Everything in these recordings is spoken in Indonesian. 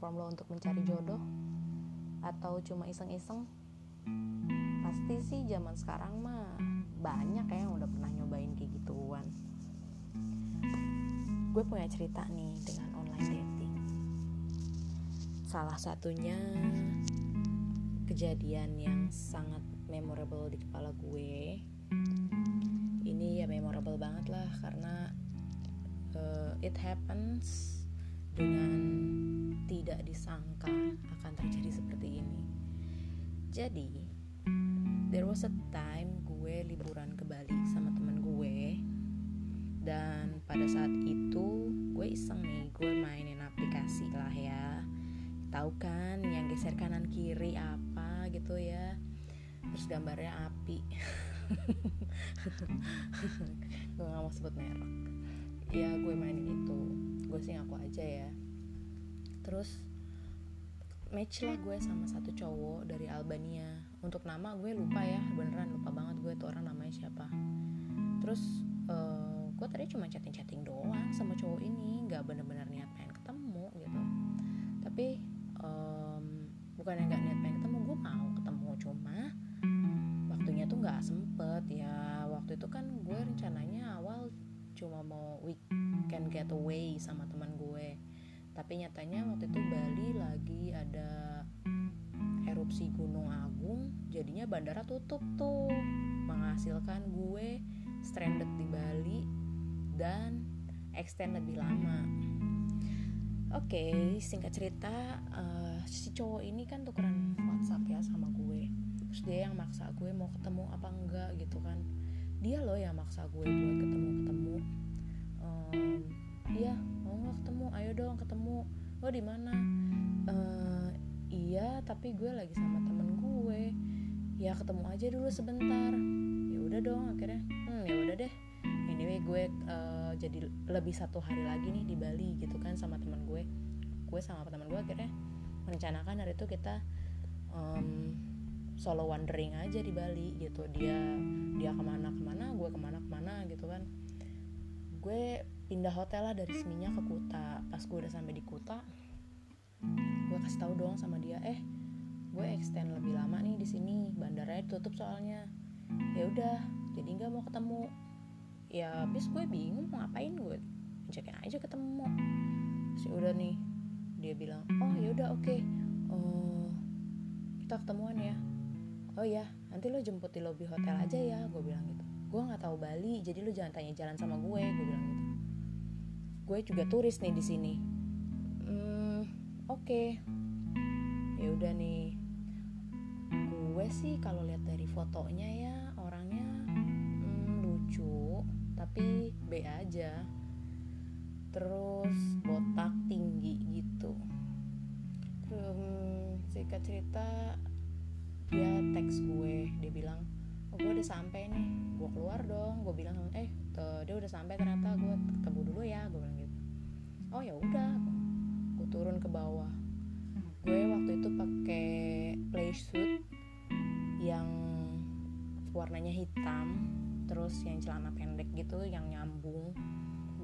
platform lo untuk mencari jodoh? Atau cuma iseng-iseng? Pasti sih zaman sekarang mah banyak ya yang udah pernah nyobain kayak gituan. Gue punya cerita nih dengan online dating. Salah satunya kejadian yang sangat memorable di kepala gue. Ini ya memorable banget lah karena uh, it happens dengan tidak disangka akan terjadi seperti ini. Jadi there was a time gue liburan ke Bali sama temen gue. Dan pada saat itu gue iseng nih gue mainin aplikasi lah ya. Tahu kan yang geser kanan kiri apa gitu ya. Terus gambarnya api. Gue gak mau sebut merek. Ya gue mainin itu. Gue sih ngaku aja ya terus match lah gue sama satu cowok dari Albania. Untuk nama gue lupa ya beneran lupa banget gue tuh orang namanya siapa. Terus uh, gue tadi cuma chatting chatting doang sama cowok ini nggak bener-bener niat pengen ketemu gitu. Tapi bukan yang nggak niat pengen ketemu gue mau ketemu cuma waktunya tuh nggak sempet ya. Waktu itu kan gue rencananya awal cuma mau weekend getaway sama teman gue tapi nyatanya waktu itu Bali lagi ada erupsi gunung agung jadinya bandara tutup tuh menghasilkan gue stranded di Bali dan extend lebih lama. Oke okay, singkat cerita uh, si cowok ini kan tukeran WhatsApp ya sama gue. Terus dia yang maksa gue mau ketemu apa enggak gitu kan. Dia loh yang maksa gue buat ketemu ketemu um, iya mau nggak ketemu. Ayo dong ketemu. Lo di mana? Uh, iya tapi gue lagi sama temen gue. Ya ketemu aja dulu sebentar. Ya udah dong akhirnya. Hmm ya udah deh. Anyway gue uh, jadi lebih satu hari lagi nih di Bali gitu kan sama teman gue. Gue sama teman gue akhirnya merencanakan hari itu kita um, solo wandering aja di Bali gitu. Dia dia ke mana ke mana gue ke mana ke mana gitu kan. Gue pindah hotel lah dari Seminyak ke Kuta. Pas gue udah sampai di Kuta gue kasih tahu doang sama dia eh gue extend lebih lama nih di sini bandaranya tutup soalnya. Ya udah jadi nggak mau ketemu. Ya habis gue bingung mau ngapain gue ajakin aja ketemu. Sih udah nih dia bilang oh ya udah oke. Okay. uh, kita ketemuan ya. Oh ya nanti lo jemput di lobby hotel aja ya gue bilang gitu. Gue nggak tahu Bali jadi lo jangan tanya jalan sama gue gue bilang gitu gue juga turis nih di sini. Hmm, oke. Okay. ya udah nih. Gue sih kalau lihat dari fotonya ya orangnya hmm, lucu tapi B aja. Terus botak tinggi gitu. Terus singkat cerita dia teks gue dia bilang oh gue udah sampai nih gue keluar dong. Gue bilang eh tuh, dia udah sampai ternyata gue ketemu dulu ya gue bilang gitu. Oh ya udah gue turun ke bawah. Gue waktu itu pakai play suit yang warnanya hitam terus yang celana pendek gitu yang nyambung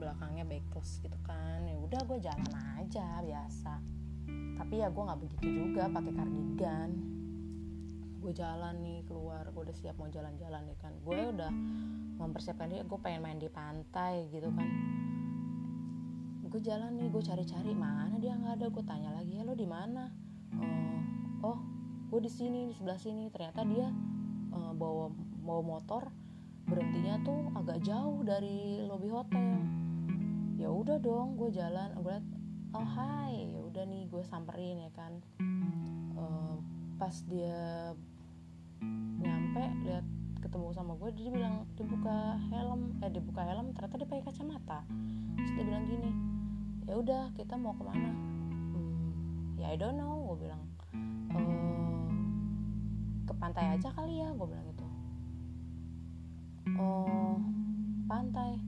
belakangnya backless gitu kan. Ya udah gue jalan aja biasa. Tapi ya gue nggak begitu juga pakai kardigan gue jalan nih keluar gue udah siap mau jalan-jalan nih kan. Gue udah mempersiapkan diri gue pengen main di pantai gitu kan. Gue jalan nih gue cari-cari mana dia nggak ada. Gue tanya lagi ya lo di mana? Uh, oh gue di sini di sebelah sini. Ternyata dia uh, bawa bawa motor berhentinya tuh agak jauh dari lobby hotel. Ya udah dong gue jalan gue liat oh hai. Ya udah nih gue samperin ya kan. Uh, pas dia nyampe lihat ketemu sama gue dia bilang dibuka helm. Eh dibuka helm ternyata dia pakai kacamata. Terus dia bilang gini ya udah kita mau ke mana? Hmm, ya I don't know gue bilang. Uh, ke pantai aja kali ya gue bilang gitu. Oh pantai?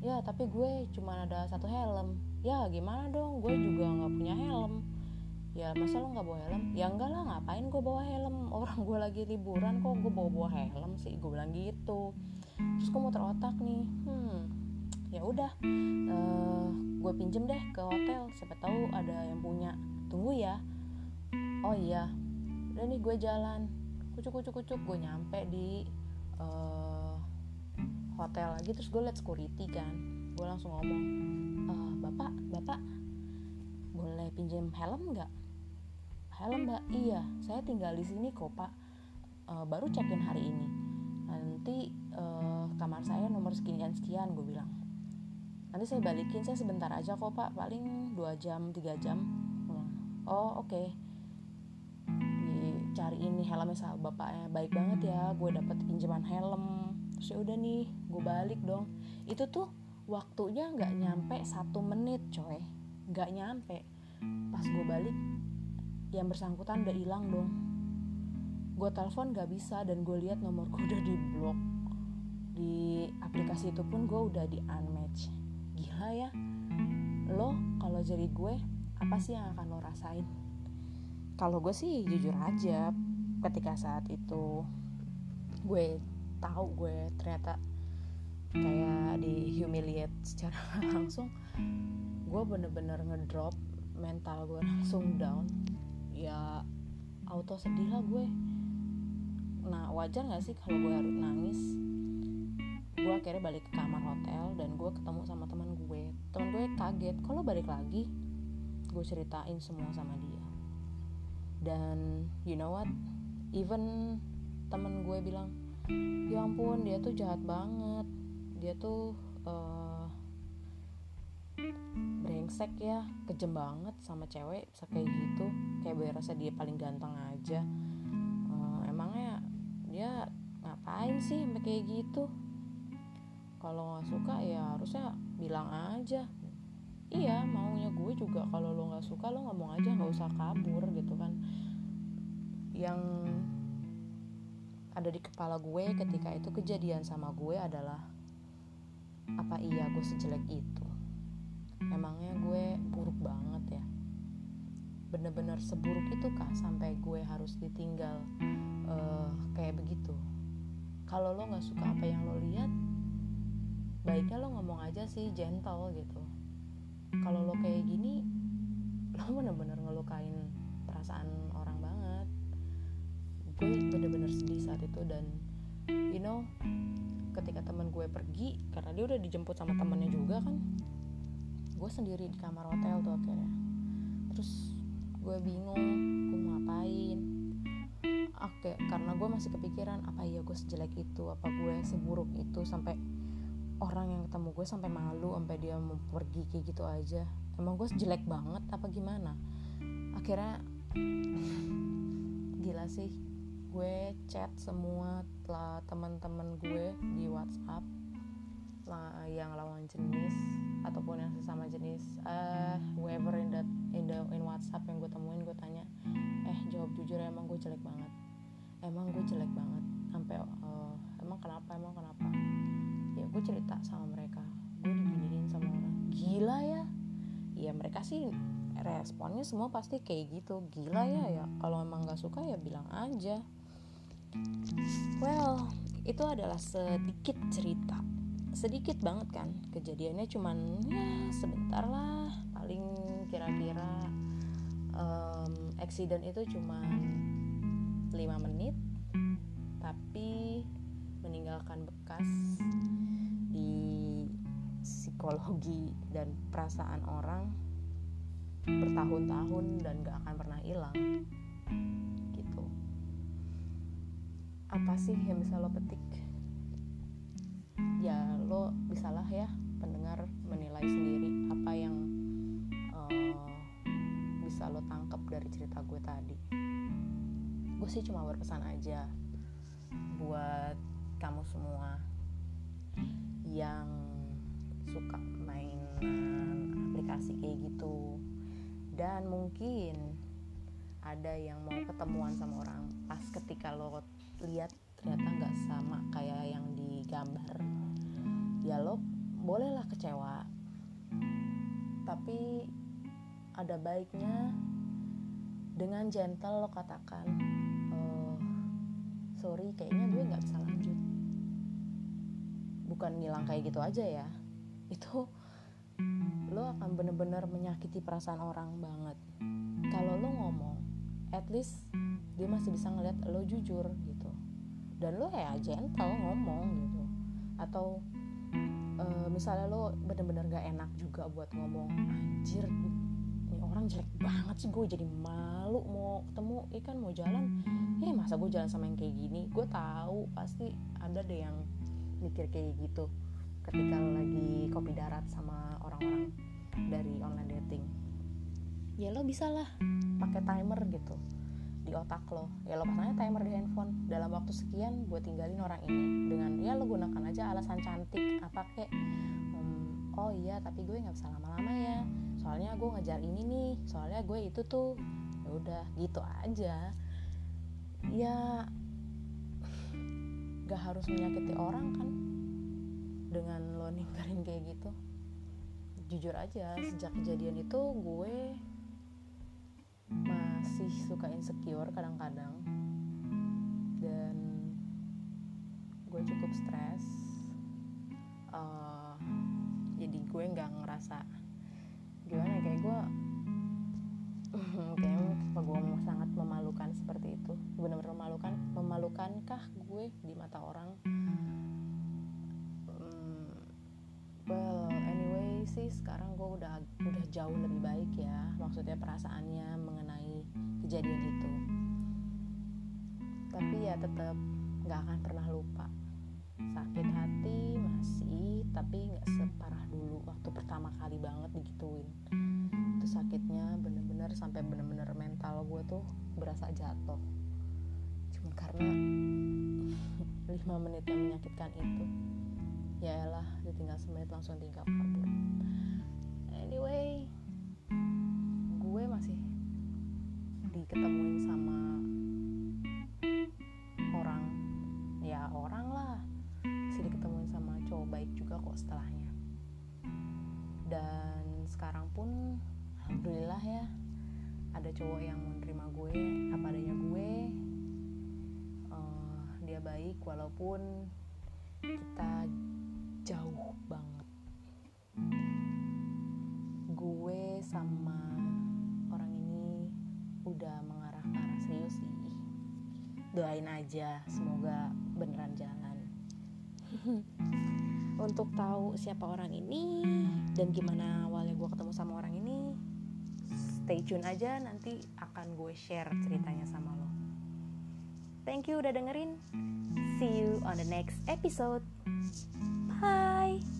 Ya tapi gue cuma ada satu helm. Ya gimana dong? Gue juga nggak punya helm ya masa lo nggak bawa helm? Ya enggak lah ngapain gue bawa helm? Orang gue lagi liburan kok gue bawa bawa helm sih? Gue bilang gitu. Terus gue mau terotak nih. Hmm ya udah uh, gue pinjem deh ke hotel. Siapa tahu ada yang punya. Tunggu ya. Oh iya udah nih gue jalan. Kucuk kucuk kucuk gue nyampe di uh, hotel lagi. Terus gue liat security kan. Gue langsung ngomong e, bapak bapak boleh pinjam helm nggak helm mbak. Iya saya tinggal di sini kok pak. Uh, baru check in hari ini. Nanti uh, kamar saya nomor sekian sekian gue bilang. Nanti saya balikin saya sebentar aja kok pak. Paling dua jam tiga jam. Oh oke. Okay. ini helmnya sama bapaknya. Baik banget ya gue dapet pinjaman helm. Terus ya udah nih gue balik dong. Itu tuh waktunya nggak nyampe satu menit coy. Nggak nyampe. Pas gue balik yang bersangkutan udah hilang dong. Gue telepon gak bisa dan gue lihat nomor gue udah di blok di aplikasi itu pun gue udah di unmatch gila ya. Lo kalau jadi gue apa sih yang akan lo rasain? Kalau gue sih jujur aja ketika saat itu gue tahu gue ternyata kayak di humiliate secara langsung gue bener-bener ngedrop mental gue langsung down ya auto sedih lah gue. Nah wajar gak sih kalau gue harus nangis? Gue akhirnya balik ke kamar hotel dan gue ketemu sama teman gue. Teman gue kaget kalau balik lagi? Gue ceritain semua sama dia. Dan you know what? Even temen gue bilang ya ampun dia tuh jahat banget. Dia tuh uh, brengsek ya kejem banget sama cewek bisa kayak gitu. Kayak berasa dia paling ganteng aja. Uh, emangnya dia ngapain sih sampai kayak gitu? Kalau nggak suka ya harusnya bilang aja. Iya maunya gue juga kalau lo nggak suka lo ngomong aja nggak usah kabur gitu kan. Yang ada di kepala gue ketika itu kejadian sama gue adalah apa iya gue sejelek itu emangnya gue buruk banget ya? Bener-bener seburuk itu kah sampai gue harus ditinggal uh, kayak begitu? Kalau lo nggak suka apa yang lo lihat baiknya lo ngomong aja sih gentle gitu. Kalau lo kayak gini lo bener-bener ngelukain perasaan orang banget. Gue bener-bener sedih saat itu dan you know ketika teman gue pergi karena dia udah dijemput sama temannya juga kan gue sendiri di kamar hotel tuh akhirnya. Terus gue bingung gue mau ngapain? Oke karena gue masih kepikiran apa iya gue sejelek itu apa gue seburuk itu sampai orang yang ketemu gue sampai malu sampai dia mau pergi kayak gitu aja. Emang gue jelek banget apa gimana? Akhirnya gila sih. Gue chat semua teman-teman gue di WhatsApp yang lawan jenis ataupun yang sesama jenis uh, whoever in that in the in WhatsApp yang gue temuin gue tanya eh jawab jujur emang gue jelek banget. Emang gue jelek banget. Sampai uh, emang kenapa emang kenapa? Gue cerita sama mereka. Gue diginiin sama orang. Gila ya? Ya mereka sih responnya semua pasti kayak gitu. Gila ya ya. Kalau emang nggak suka ya bilang aja. Well itu adalah sedikit cerita sedikit banget kan. Kejadiannya cuman ya sebentar lah. Paling kira-kira um, accident itu cuman 5 menit. Tapi meninggalkan bekas psikologi dan perasaan orang bertahun-tahun dan gak akan pernah hilang. Gitu. Apa sih yang bisa lo petik ya lo bisalah ya pendengar menilai sendiri apa yang uh, bisa lo tangkap dari cerita gue tadi. Gue sih cuma berpesan aja buat kamu semua yang suka mainan aplikasi kayak gitu. Dan mungkin ada yang mau ketemuan sama orang pas ketika lo lihat ternyata nggak sama digambar ya lo bolehlah kecewa. Tapi ada baiknya dengan gentle lo katakan oh, sorry kayaknya gue nggak bisa lanjut. Bukan ngilang kayak gitu aja ya. Itu lo akan bener-bener menyakiti perasaan orang banget. Kalau lo ngomong at least dia masih bisa ngeliat lo jujur dan lo ya gentle ngomong gitu. Atau uh, misalnya lo bener-bener gak enak juga buat ngomong anjir ini orang jelek banget sih gue jadi malu mau ketemu. Ikan mau jalan eh masa gue jalan sama yang kayak gini? Gue tahu pasti ada deh yang mikir kayak gitu ketika lo lagi kopi darat sama orang-orang dari online dating. Ya lo bisa lah. Pakai timer gitu di otak lo. Ya lo pasangnya timer di handphone. Dalam waktu sekian buat tinggalin orang ini. Dengan ya lo gunakan aja alasan cantik. Apa kek? Hmm, oh iya tapi gue nggak bisa lama-lama ya. Soalnya gue ngejar ini nih. Soalnya gue itu tuh ya udah gitu aja. Ya gak harus menyakiti orang kan? Dengan lo ninggalin kayak gitu. Jujur aja sejak kejadian itu gue masih suka insecure kadang-kadang. Dan gue cukup stres. Uh, jadi gue nggak ngerasa gimana ya, kayak gue kayaknya apa gue sangat memalukan seperti itu. Benar-benar memalukan memalukankah gue di mata orang sih sekarang gue udah udah jauh lebih baik ya maksudnya perasaannya kejadian itu. Tapi ya tetap nggak akan pernah lupa. Sakit hati masih tapi nggak separah dulu waktu pertama kali banget digituin. Itu sakitnya bener-bener sampai bener-bener mental gue tuh berasa jatuh. Cuma karena lima menit yang menyakitkan itu ya elah ditinggal semenit langsung tinggal kabur. Anyway gue masih diketemuin sama orang. Ya orang lah. Sih diketemuin sama cowok baik juga kok setelahnya. Dan sekarang pun alhamdulillah ya ada cowok yang mau nerima gue apa adanya gue. Uh, dia baik walaupun kita jauh banget. Gue sama udah mengarah ke arah serius sih. Doain aja semoga beneran jalan. Untuk tahu siapa orang ini dan gimana awalnya gue ketemu sama orang ini stay tune aja nanti akan gue share ceritanya sama lo. Thank you udah dengerin. See you on the next episode Hai.